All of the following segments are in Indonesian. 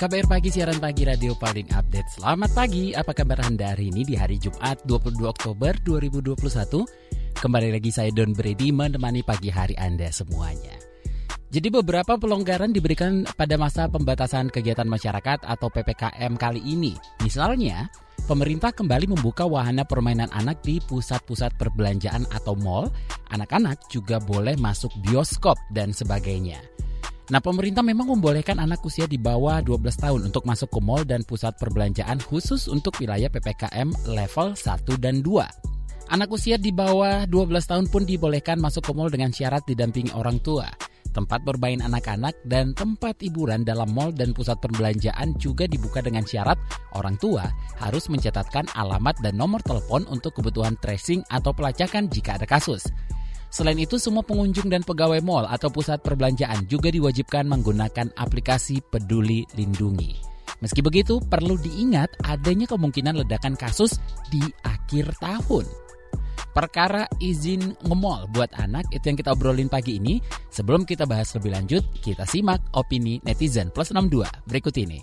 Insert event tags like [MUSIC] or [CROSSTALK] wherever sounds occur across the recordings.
KBR Pagi, siaran pagi radio paling update. Selamat pagi, apa kabar Anda hari ini di hari Jumat 22 Oktober 2021? Kembali lagi saya Don Brady menemani pagi hari Anda semuanya. Jadi beberapa pelonggaran diberikan pada masa pembatasan kegiatan masyarakat atau PPKM kali ini. Misalnya, pemerintah kembali membuka wahana permainan anak di pusat-pusat perbelanjaan atau mall. Anak-anak juga boleh masuk bioskop dan sebagainya. Nah, pemerintah memang membolehkan anak usia di bawah 12 tahun untuk masuk ke mall dan pusat perbelanjaan khusus untuk wilayah PPKM level 1 dan 2. Anak usia di bawah 12 tahun pun dibolehkan masuk ke mall dengan syarat didampingi orang tua. Tempat bermain anak-anak dan tempat hiburan dalam mall dan pusat perbelanjaan juga dibuka dengan syarat orang tua harus mencatatkan alamat dan nomor telepon untuk kebutuhan tracing atau pelacakan jika ada kasus. Selain itu, semua pengunjung dan pegawai mal atau pusat perbelanjaan juga diwajibkan menggunakan aplikasi Peduli Lindungi. Meski begitu, perlu diingat adanya kemungkinan ledakan kasus di akhir tahun. Perkara izin ngemol buat anak itu yang kita obrolin pagi ini. Sebelum kita bahas lebih lanjut, kita simak opini netizen plus 62 berikut ini.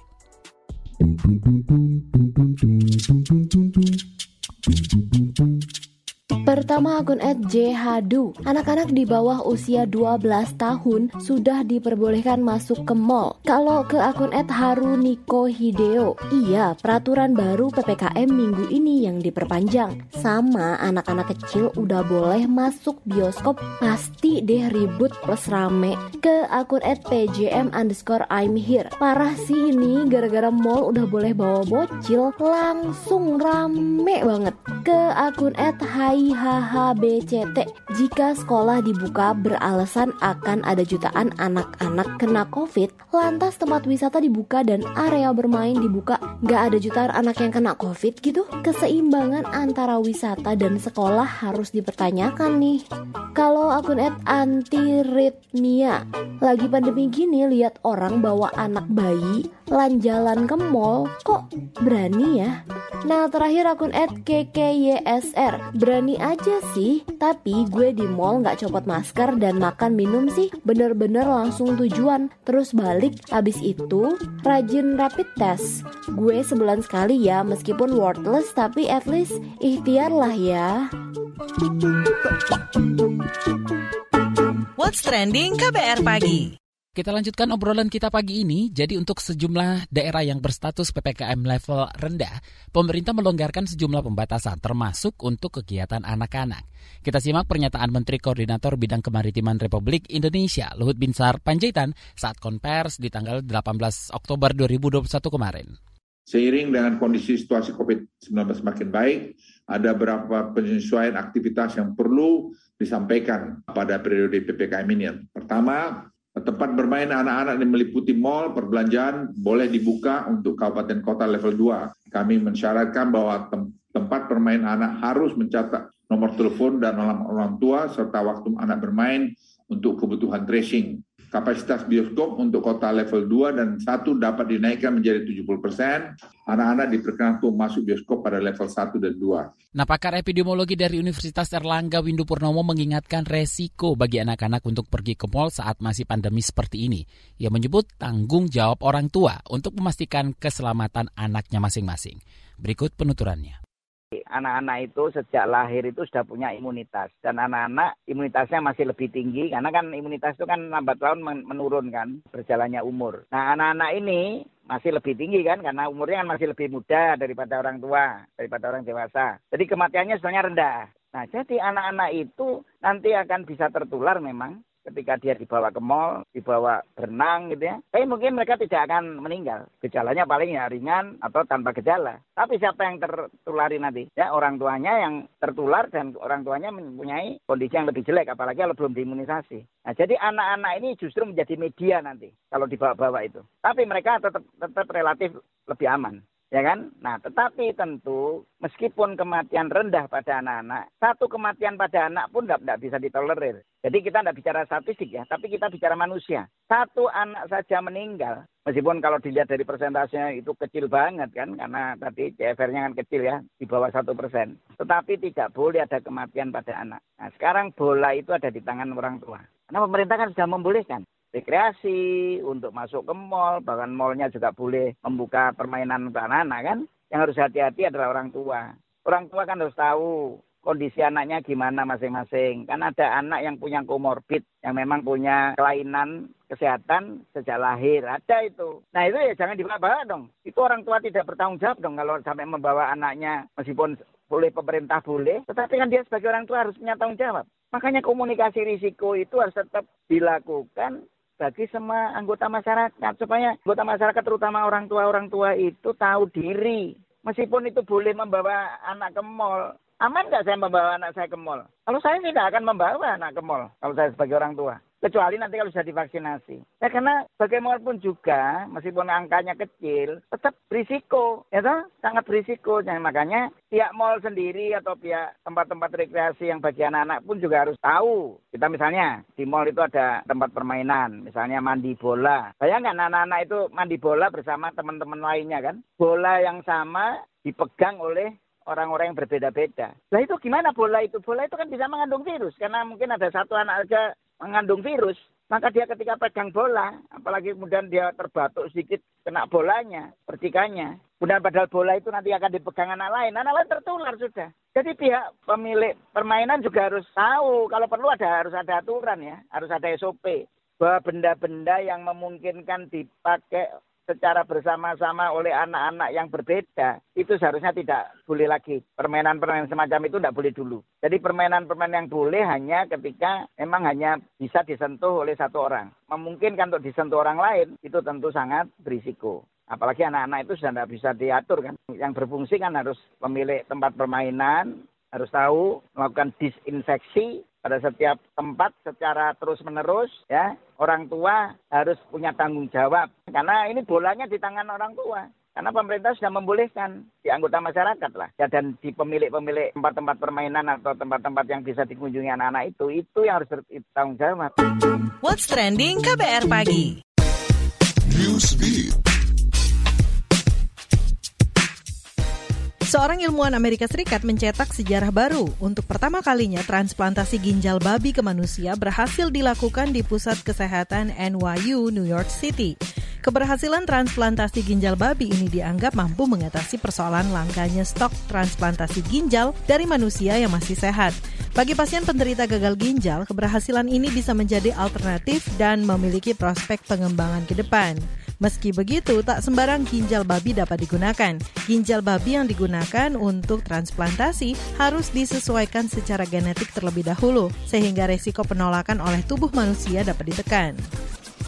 Pertama akun @jhadu. Anak-anak di bawah usia 12 tahun sudah diperbolehkan masuk ke mall. Kalau ke akun @haruniko hideo, iya peraturan baru PPKM minggu ini yang diperpanjang. Sama anak-anak kecil udah boleh masuk bioskop, pasti deh ribut plus rame. Ke akun @pjm underscore I'm here. Parah sih ini gara-gara mall udah boleh bawa bocil, langsung rame banget. Ke akun @hai HHBCT jika sekolah dibuka beralasan akan ada jutaan anak-anak kena COVID, lantas tempat wisata dibuka dan area bermain dibuka, nggak ada jutaan anak yang kena COVID gitu? Keseimbangan antara wisata dan sekolah harus dipertanyakan nih. Kalau akun at antiritmia, lagi pandemi gini lihat orang bawa anak bayi lan jalan ke mall, kok berani ya? Nah terakhir akun at KKYSR, berani aja sih, tapi gue di mall nggak copot masker dan makan minum sih bener-bener langsung tujuan. Terus balik, abis itu rajin rapid test. Gue sebulan sekali ya, meskipun worthless tapi at least ikhtiar lah ya. What's trending KBR pagi? Kita lanjutkan obrolan kita pagi ini. Jadi untuk sejumlah daerah yang berstatus PPKM level rendah, pemerintah melonggarkan sejumlah pembatasan termasuk untuk kegiatan anak-anak. Kita simak pernyataan Menteri Koordinator Bidang Kemaritiman Republik Indonesia, Luhut Binsar Panjaitan, saat konvers di tanggal 18 Oktober 2021 kemarin. Seiring dengan kondisi situasi COVID-19 semakin baik, ada beberapa penyesuaian aktivitas yang perlu disampaikan pada periode PPKM ini. Pertama, Tempat bermain anak-anak yang meliputi mall, perbelanjaan boleh dibuka untuk kabupaten kota level 2. Kami mensyaratkan bahwa tem tempat bermain anak harus mencatat nomor telepon dan nama orang tua serta waktu anak bermain untuk kebutuhan tracing. Kapasitas bioskop untuk kota level 2 dan 1 dapat dinaikkan menjadi 70 persen. Anak-anak diperkenankan untuk masuk bioskop pada level 1 dan 2. Nah, pakar epidemiologi dari Universitas Erlangga Windu Purnomo mengingatkan resiko bagi anak-anak untuk pergi ke mall saat masih pandemi seperti ini. Ia menyebut tanggung jawab orang tua untuk memastikan keselamatan anaknya masing-masing. Berikut penuturannya. Anak-anak itu sejak lahir itu sudah punya imunitas dan anak-anak imunitasnya masih lebih tinggi karena kan imunitas itu kan lambat laun menurun kan berjalannya umur. Nah anak-anak ini masih lebih tinggi kan karena umurnya kan masih lebih muda daripada orang tua, daripada orang dewasa. Jadi kematiannya sebenarnya rendah. Nah jadi anak-anak itu nanti akan bisa tertular memang ketika dia dibawa ke mall, dibawa berenang gitu ya. Tapi mungkin mereka tidak akan meninggal. Gejalanya paling ya ringan atau tanpa gejala. Tapi siapa yang tertulari nanti? Ya orang tuanya yang tertular dan orang tuanya mempunyai kondisi yang lebih jelek apalagi kalau belum diimunisasi. Nah, jadi anak-anak ini justru menjadi media nanti kalau dibawa-bawa itu. Tapi mereka tetap tetap relatif lebih aman ya kan? Nah, tetapi tentu meskipun kematian rendah pada anak-anak, satu kematian pada anak pun tidak bisa ditolerir. Jadi kita tidak bicara statistik ya, tapi kita bicara manusia. Satu anak saja meninggal, meskipun kalau dilihat dari persentasenya itu kecil banget kan, karena tadi CFR-nya kan kecil ya, di bawah satu persen. Tetapi tidak boleh ada kematian pada anak. Nah, sekarang bola itu ada di tangan orang tua. Karena pemerintah kan sudah membolehkan rekreasi, untuk masuk ke mall, bahkan mallnya juga boleh membuka permainan untuk anak-anak kan. Yang harus hati-hati adalah orang tua. Orang tua kan harus tahu kondisi anaknya gimana masing-masing. Kan ada anak yang punya komorbid, yang memang punya kelainan kesehatan sejak lahir. Ada itu. Nah itu ya jangan dibawa-bawa dong. Itu orang tua tidak bertanggung jawab dong kalau sampai membawa anaknya meskipun boleh pemerintah boleh, tetapi kan dia sebagai orang tua harus punya tanggung jawab. Makanya komunikasi risiko itu harus tetap dilakukan bagi semua anggota masyarakat supaya anggota masyarakat terutama orang tua orang tua itu tahu diri. Meskipun itu boleh membawa anak ke mall aman nggak saya membawa anak saya ke mall? Kalau saya tidak akan membawa anak ke mall kalau saya sebagai orang tua kecuali nanti kalau sudah divaksinasi. Ya karena bagaimanapun juga, meskipun angkanya kecil, tetap berisiko, ya toh? sangat berisiko. Nah, makanya pihak mall sendiri atau pihak tempat-tempat rekreasi yang bagi anak-anak pun juga harus tahu. Kita misalnya di mall itu ada tempat permainan, misalnya mandi bola. Bayangkan anak-anak itu mandi bola bersama teman-teman lainnya kan. Bola yang sama dipegang oleh orang-orang yang berbeda-beda. Nah itu gimana bola itu? Bola itu kan bisa mengandung virus karena mungkin ada satu anak aja mengandung virus, maka dia ketika pegang bola, apalagi kemudian dia terbatuk sedikit kena bolanya, percikannya. Kemudian padahal bola itu nanti akan dipegang anak lain, anak lain tertular sudah. Jadi pihak pemilik permainan juga harus tahu, kalau perlu ada harus ada aturan ya, harus ada SOP bahwa benda-benda yang memungkinkan dipakai secara bersama-sama oleh anak-anak yang berbeda, itu seharusnya tidak boleh lagi. Permainan-permainan semacam itu tidak boleh dulu. Jadi permainan-permainan yang boleh hanya ketika memang hanya bisa disentuh oleh satu orang. Memungkinkan untuk disentuh orang lain, itu tentu sangat berisiko. Apalagi anak-anak itu sudah tidak bisa diatur kan. Yang berfungsi kan harus pemilik tempat permainan, harus tahu melakukan disinfeksi pada setiap tempat secara terus-menerus ya orang tua harus punya tanggung jawab karena ini bolanya di tangan orang tua karena pemerintah sudah membolehkan di anggota masyarakat lah ya, dan di pemilik-pemilik tempat-tempat permainan atau tempat-tempat yang bisa dikunjungi anak-anak itu itu yang harus bertanggung jawab. What's trending KBR pagi? Newsbeat. Seorang ilmuwan Amerika Serikat mencetak sejarah baru. Untuk pertama kalinya, transplantasi ginjal babi ke manusia berhasil dilakukan di Pusat Kesehatan NYU, New York City. Keberhasilan transplantasi ginjal babi ini dianggap mampu mengatasi persoalan langkanya stok transplantasi ginjal dari manusia yang masih sehat. Bagi pasien penderita gagal ginjal, keberhasilan ini bisa menjadi alternatif dan memiliki prospek pengembangan ke depan. Meski begitu, tak sembarang ginjal babi dapat digunakan. Ginjal babi yang digunakan untuk transplantasi harus disesuaikan secara genetik terlebih dahulu, sehingga resiko penolakan oleh tubuh manusia dapat ditekan.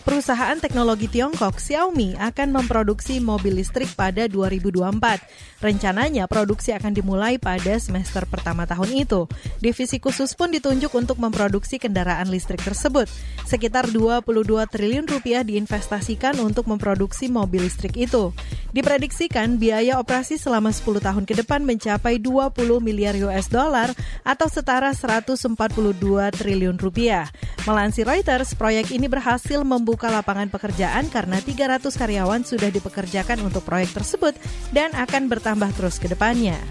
Perusahaan teknologi Tiongkok Xiaomi akan memproduksi mobil listrik pada 2024. Rencananya produksi akan dimulai pada semester pertama tahun itu. Divisi khusus pun ditunjuk untuk memproduksi kendaraan listrik tersebut. Sekitar 22 triliun rupiah diinvestasikan untuk memproduksi mobil listrik itu. Diprediksikan biaya operasi selama 10 tahun ke depan mencapai 20 miliar US dollar atau setara 142 triliun rupiah. Melansir Reuters, proyek ini berhasil membuka lapangan pekerjaan karena 300 karyawan sudah dipekerjakan untuk proyek tersebut dan akan bertambah terus ke depannya.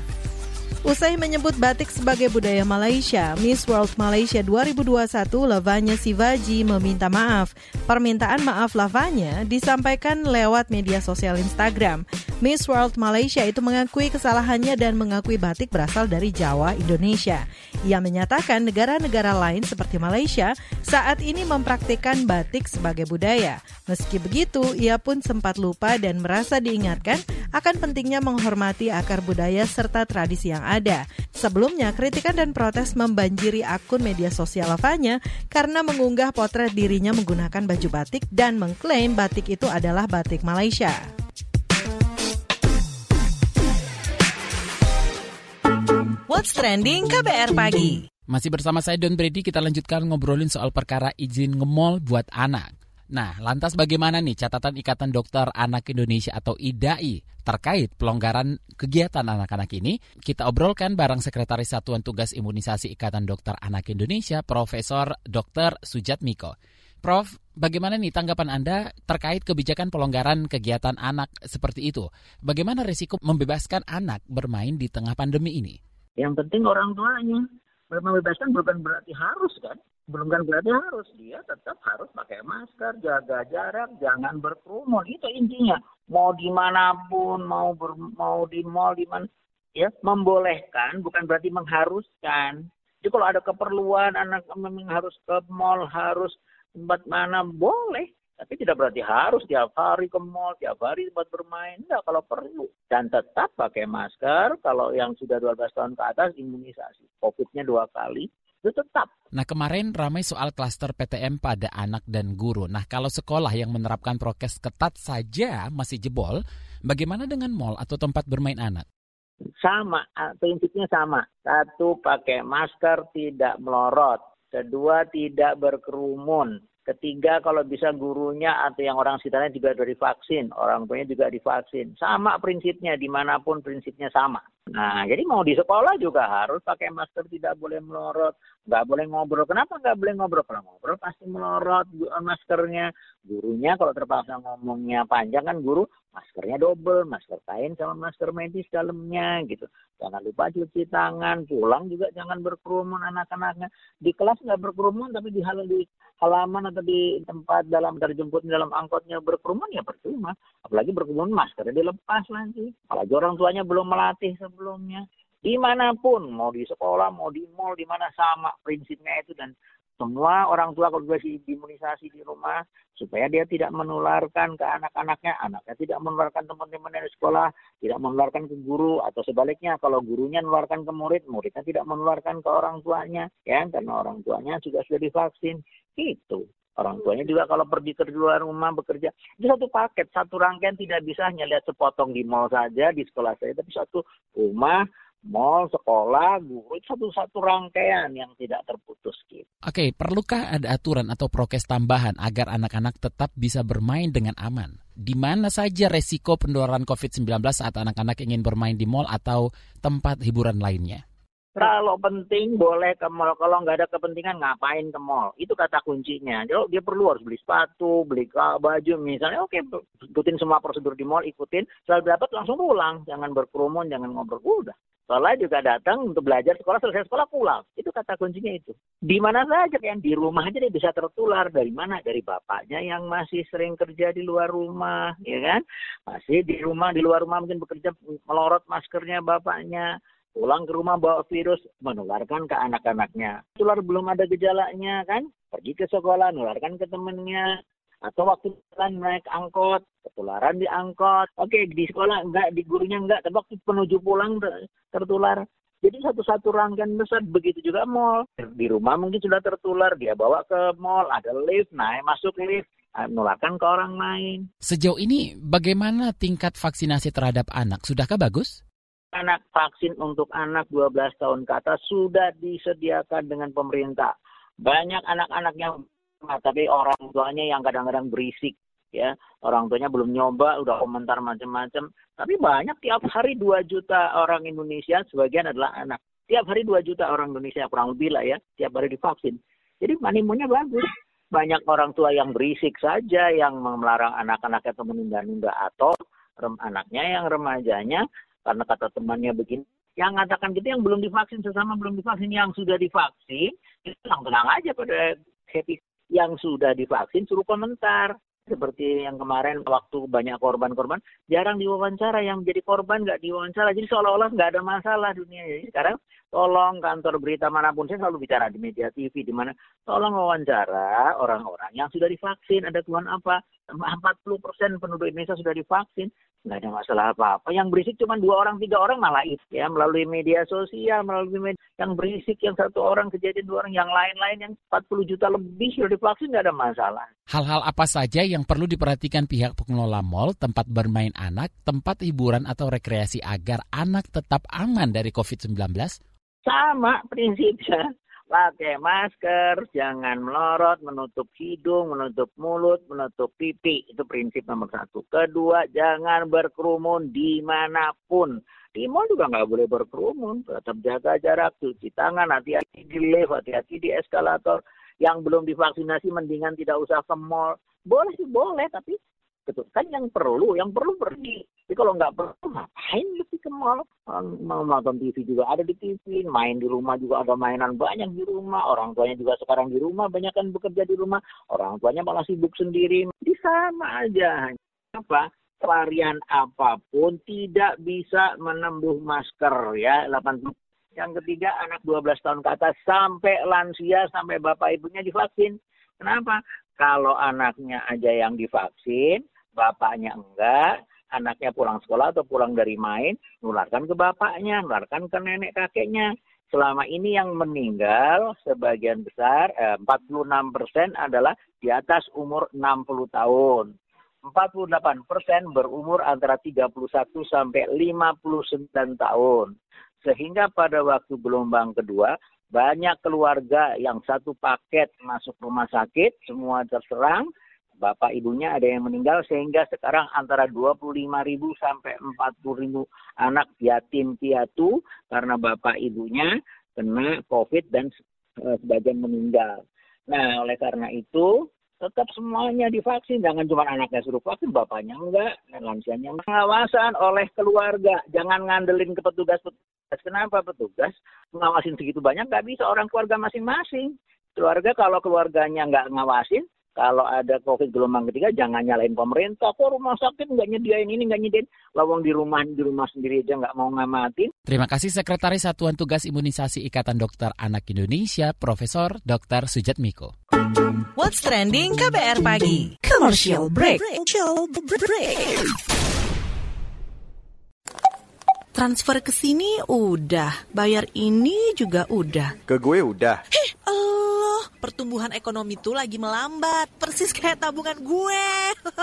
Usai menyebut batik sebagai budaya Malaysia, Miss World Malaysia 2021 Lavanya Sivaji meminta maaf. Permintaan maaf Lavanya disampaikan lewat media sosial Instagram. Miss World Malaysia itu mengakui kesalahannya dan mengakui batik berasal dari Jawa, Indonesia. Ia menyatakan negara-negara lain seperti Malaysia saat ini mempraktikkan batik sebagai budaya. Meski begitu, ia pun sempat lupa dan merasa diingatkan akan pentingnya menghormati akar budaya serta tradisi yang ada. Sebelumnya, kritikan dan protes membanjiri akun media sosial Lavanya karena mengunggah potret dirinya menggunakan baju batik dan mengklaim batik itu adalah batik Malaysia. What's Trending KBR Pagi Masih bersama saya Don Brady, kita lanjutkan ngobrolin soal perkara izin ngemol buat anak. Nah, lantas bagaimana nih catatan Ikatan Dokter Anak Indonesia atau IDAI terkait pelonggaran kegiatan anak-anak ini? Kita obrolkan bareng Sekretaris Satuan Tugas Imunisasi Ikatan Dokter Anak Indonesia, Profesor Dr. Sujat Miko. Prof, bagaimana nih tanggapan Anda terkait kebijakan pelonggaran kegiatan anak seperti itu? Bagaimana risiko membebaskan anak bermain di tengah pandemi ini? Yang penting orang tuanya. Membebaskan bukan berarti harus kan? Belum kan berarti harus dia tetap harus pakai masker, jaga jarak, jangan berkerumun. Itu intinya. Mau di mana pun, mau ber, mau di mall di mana, ya membolehkan bukan berarti mengharuskan. Jadi kalau ada keperluan anak memang harus ke mall, harus tempat mana boleh. Tapi tidak berarti harus tiap hari ke mall, tiap hari tempat bermain. Enggak, kalau perlu. Dan tetap pakai masker. Kalau yang sudah 12 tahun ke atas, imunisasi. Covid-nya dua kali itu tetap. Nah kemarin ramai soal klaster PTM pada anak dan guru. Nah kalau sekolah yang menerapkan prokes ketat saja masih jebol, bagaimana dengan mall atau tempat bermain anak? Sama, prinsipnya sama. Satu, pakai masker tidak melorot. Kedua, tidak berkerumun. Ketiga, kalau bisa gurunya atau yang orang sekitarnya juga sudah divaksin, orang tuanya juga divaksin. Sama prinsipnya, di mana pun prinsipnya sama. Nah, jadi mau di sekolah juga harus pakai masker, tidak boleh melorot, nggak boleh ngobrol. Kenapa nggak boleh ngobrol? Kalau ngobrol pasti melorot maskernya. Gurunya kalau terpaksa ngomongnya panjang kan guru maskernya double, masker kain sama masker medis dalamnya gitu. Jangan lupa cuci tangan, pulang juga jangan berkerumun anak-anaknya. Di kelas nggak berkerumun tapi di hal di halaman atau di tempat dalam terjemput dalam angkotnya berkerumun ya percuma. Apalagi berkerumun maskernya dilepas nanti. Apalagi orang tuanya belum melatih sebelumnya. Di mana pun, mau di sekolah, mau di mall, di mana sama prinsipnya itu dan semua orang tua kalau sudah imunisasi di rumah supaya dia tidak menularkan ke anak-anaknya, anaknya tidak menularkan teman-teman di sekolah, tidak menularkan ke guru atau sebaliknya kalau gurunya menularkan ke murid, muridnya tidak menularkan ke orang tuanya, ya karena orang tuanya juga sudah divaksin. Itu. Orang tuanya juga kalau pergi ke luar rumah bekerja, itu satu paket, satu rangkaian tidak bisa hanya lihat sepotong di mall saja, di sekolah saya, tapi satu rumah, mall, sekolah, guru, satu-satu rangkaian yang tidak terputus. Gitu. Oke, perlukah ada aturan atau prokes tambahan agar anak-anak tetap bisa bermain dengan aman? Di mana saja resiko penularan COVID-19 saat anak-anak ingin bermain di mall atau tempat hiburan lainnya? Kalau penting boleh ke mall, kalau nggak ada kepentingan ngapain ke mall? Itu kata kuncinya. Dia, dia perlu harus beli sepatu, beli baju misalnya. Oke, ikutin semua prosedur di mall, ikutin. Setelah dapat langsung pulang, jangan berkerumun, jangan ngobrol. Udah, Sekolah juga datang untuk belajar sekolah, selesai sekolah pulang. Itu kata kuncinya itu. Di mana saja yang di rumah aja dia bisa tertular. Dari mana? Dari bapaknya yang masih sering kerja di luar rumah, ya kan? Masih di rumah, di luar rumah mungkin bekerja melorot maskernya bapaknya. Pulang ke rumah bawa virus, menularkan ke anak-anaknya. Tular belum ada gejalanya kan? Pergi ke sekolah, nularkan ke temennya. Atau waktu jalan naik angkot ketularan di angkot. Oke di sekolah enggak di gurunya enggak tapi waktu menuju pulang tertular. Jadi satu-satu rangkaian besar begitu juga mall. Di rumah mungkin sudah tertular dia bawa ke mall ada lift naik masuk lift menularkan ke orang lain. Sejauh ini bagaimana tingkat vaksinasi terhadap anak? Sudahkah bagus anak vaksin untuk anak 12 tahun ke atas sudah disediakan dengan pemerintah. Banyak anak-anak yang tapi orang tuanya yang kadang-kadang berisik ya. Orang tuanya belum nyoba udah komentar macam-macam. Tapi banyak tiap hari 2 juta orang Indonesia sebagian adalah anak. Tiap hari 2 juta orang Indonesia kurang lebih lah ya tiap hari divaksin. Jadi animonya bagus. Banyak orang tua yang berisik saja yang melarang anak-anaknya atau menunda-nunda atau anaknya yang remajanya karena kata temannya begini yang mengatakan gitu yang belum divaksin sesama belum divaksin yang sudah divaksin itu tenang-tenang aja pada happy yang sudah divaksin suruh komentar. Seperti yang kemarin waktu banyak korban-korban, jarang diwawancara yang menjadi korban nggak diwawancara. Jadi seolah-olah nggak ada masalah dunia. Jadi sekarang tolong kantor berita mana pun, saya selalu bicara di media TV, di mana tolong wawancara orang-orang yang sudah divaksin, ada keluhan apa, 40 persen penduduk Indonesia sudah divaksin, nggak ada masalah apa-apa. Yang berisik cuma dua orang, tiga orang malah itu ya melalui media sosial, melalui media yang berisik yang satu orang kejadian dua orang, yang lain-lain yang 40 juta lebih sudah divaksin nggak ada masalah. Hal-hal apa saja yang perlu diperhatikan pihak pengelola mal, tempat bermain anak, tempat hiburan atau rekreasi agar anak tetap aman dari COVID-19? Sama prinsipnya pakai masker, jangan melorot, menutup hidung, menutup mulut, menutup pipi. Itu prinsip nomor satu. Kedua, jangan berkerumun di mana pun. Di mall juga nggak boleh berkerumun. Tetap jaga jarak, cuci tangan, hati-hati di lift, hati-hati di eskalator. Yang belum divaksinasi mendingan tidak usah ke mall. Boleh sih boleh, tapi Betul. Kan yang perlu, yang perlu pergi. Jadi kalau nggak perlu, ngapain lebih ke mall? Mau nonton TV juga ada di TV, main di rumah juga ada mainan banyak di rumah. Orang tuanya juga sekarang di rumah, banyak kan bekerja di rumah. Orang tuanya malah sibuk sendiri. Di sama aja. Apa? Varian apa pun tidak bisa menembus masker ya. 80 yang ketiga anak 12 tahun ke atas sampai lansia sampai bapak ibunya divaksin. Kenapa? Kalau anaknya aja yang divaksin, bapaknya enggak, anaknya pulang sekolah atau pulang dari main, nularkan ke bapaknya, nularkan ke nenek kakeknya. Selama ini yang meninggal sebagian besar, eh, 46 persen adalah di atas umur 60 tahun. 48 persen berumur antara 31 sampai 59 tahun. Sehingga pada waktu gelombang kedua, banyak keluarga yang satu paket masuk rumah sakit, semua terserang, bapak ibunya ada yang meninggal sehingga sekarang antara 25 ribu sampai 40 ribu anak yatim piatu karena bapak ibunya kena COVID dan uh, sebagian meninggal. Nah, oleh karena itu tetap semuanya divaksin. Jangan cuma anaknya suruh vaksin, bapaknya enggak, dan lansianya enggak. Pengawasan oleh keluarga. Jangan ngandelin ke petugas-petugas. Kenapa petugas ngawasin segitu banyak? Nggak bisa orang keluarga masing-masing. Keluarga kalau keluarganya nggak ngawasin, kalau ada COVID gelombang ketiga jangan nyalain pemerintah. Kok rumah sakit nggak nyediain ini, nggak nyediain. Lawang di rumah di rumah sendiri aja nggak mau ngamatin. Terima kasih Sekretaris Satuan Tugas Imunisasi Ikatan Dokter Anak Indonesia, Profesor Dr. Sujat Miko. What's trending KBR pagi? Commercial break. Transfer ke sini udah, bayar ini juga udah. Ke gue udah. Heh, Allah, pertumbuhan ekonomi tuh lagi melambat, persis kayak tabungan gue.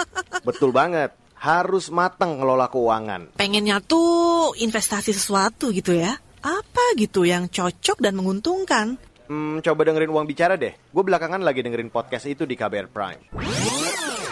[LAUGHS] Betul banget. Harus matang ngelola keuangan. Pengennya tuh investasi sesuatu gitu ya. Apa gitu yang cocok dan menguntungkan? Hmm, coba dengerin uang bicara deh. Gue belakangan lagi dengerin podcast itu di KBR Prime.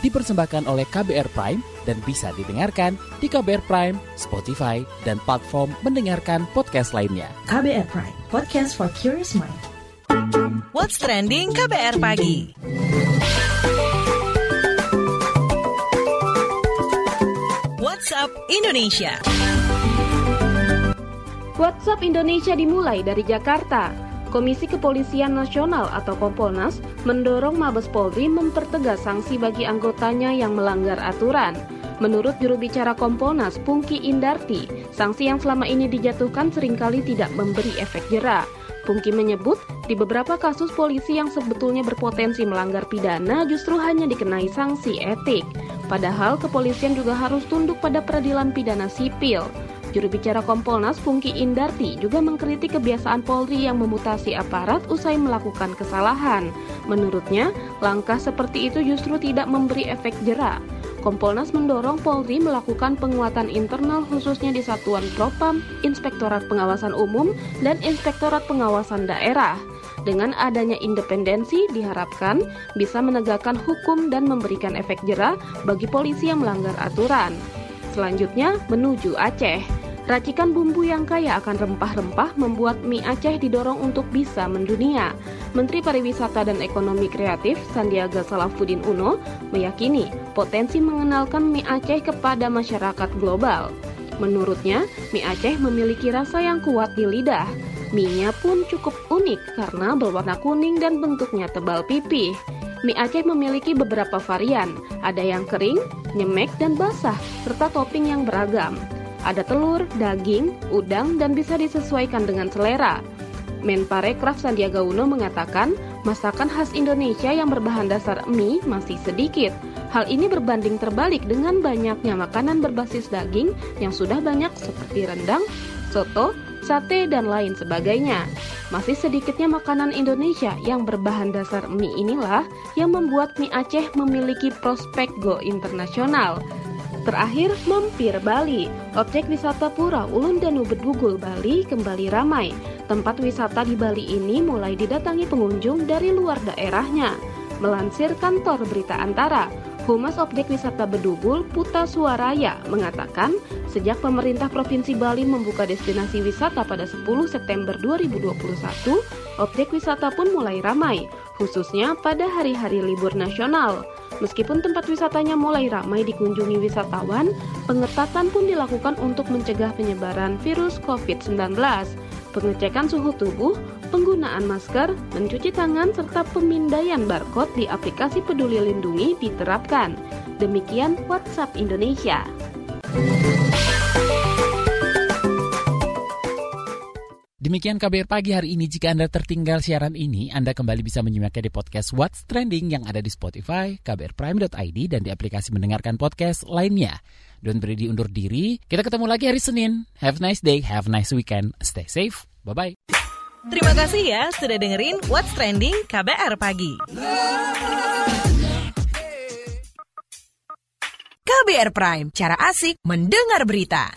Dipersembahkan oleh KBR Prime dan bisa didengarkan di KBR Prime, Spotify, dan platform mendengarkan podcast lainnya. KBR Prime, podcast for curious mind. What's trending KBR pagi? WhatsApp Indonesia. WhatsApp Indonesia dimulai dari Jakarta. Komisi Kepolisian Nasional atau Kompolnas mendorong Mabes Polri mempertegas sanksi bagi anggotanya yang melanggar aturan. Menurut juru bicara Kompolnas, Pungki Indarti, sanksi yang selama ini dijatuhkan sering kali tidak memberi efek jera. Pungki menyebut, di beberapa kasus polisi yang sebetulnya berpotensi melanggar pidana justru hanya dikenai sanksi etik. Padahal kepolisian juga harus tunduk pada peradilan pidana sipil. Juru bicara Kompolnas Pungki Indarti juga mengkritik kebiasaan Polri yang memutasi aparat usai melakukan kesalahan. Menurutnya, langkah seperti itu justru tidak memberi efek jera. Kompolnas mendorong Polri melakukan penguatan internal khususnya di Satuan Propam, Inspektorat Pengawasan Umum, dan Inspektorat Pengawasan Daerah. Dengan adanya independensi diharapkan bisa menegakkan hukum dan memberikan efek jera bagi polisi yang melanggar aturan. Selanjutnya menuju Aceh. Racikan bumbu yang kaya akan rempah-rempah membuat mie Aceh didorong untuk bisa mendunia. Menteri Pariwisata dan Ekonomi Kreatif Sandiaga Salahuddin Uno meyakini potensi mengenalkan mie Aceh kepada masyarakat global. Menurutnya, mie Aceh memiliki rasa yang kuat di lidah. Mie-nya pun cukup unik karena berwarna kuning dan bentuknya tebal pipih. Mie Aceh memiliki beberapa varian, ada yang kering, nyemek, dan basah, serta topping yang beragam. Ada telur, daging, udang, dan bisa disesuaikan dengan selera. Menparekraf Sandiaga Uno mengatakan, masakan khas Indonesia yang berbahan dasar mie masih sedikit. Hal ini berbanding terbalik dengan banyaknya makanan berbasis daging yang sudah banyak seperti rendang, soto, sate, dan lain sebagainya. Masih sedikitnya makanan Indonesia yang berbahan dasar mie inilah yang membuat mie Aceh memiliki prospek go internasional. Terakhir, Mampir Bali. Objek wisata Pura Ulun dan Bedugul Bali kembali ramai. Tempat wisata di Bali ini mulai didatangi pengunjung dari luar daerahnya. Melansir kantor berita antara, Humas Objek Wisata Bedugul Puta Suaraya mengatakan sejak pemerintah Provinsi Bali membuka destinasi wisata pada 10 September 2021, objek wisata pun mulai ramai, khususnya pada hari-hari libur nasional. Meskipun tempat wisatanya mulai ramai dikunjungi wisatawan, pengetatan pun dilakukan untuk mencegah penyebaran virus COVID-19. Pengecekan suhu tubuh, penggunaan masker, mencuci tangan, serta pemindaian barcode di aplikasi Peduli Lindungi diterapkan. Demikian WhatsApp Indonesia. Demikian KBR Pagi hari ini. Jika Anda tertinggal siaran ini, Anda kembali bisa menyimaknya di podcast What's Trending yang ada di Spotify, kbrprime.id, dan di aplikasi mendengarkan podcast lainnya. Don't beri undur diri. Kita ketemu lagi hari Senin. Have a nice day, have a nice weekend. Stay safe. Bye-bye. Terima kasih ya sudah dengerin What's Trending KBR Pagi. KBR Prime, cara asik mendengar berita.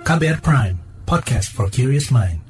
KBR Prime, podcast for curious mind.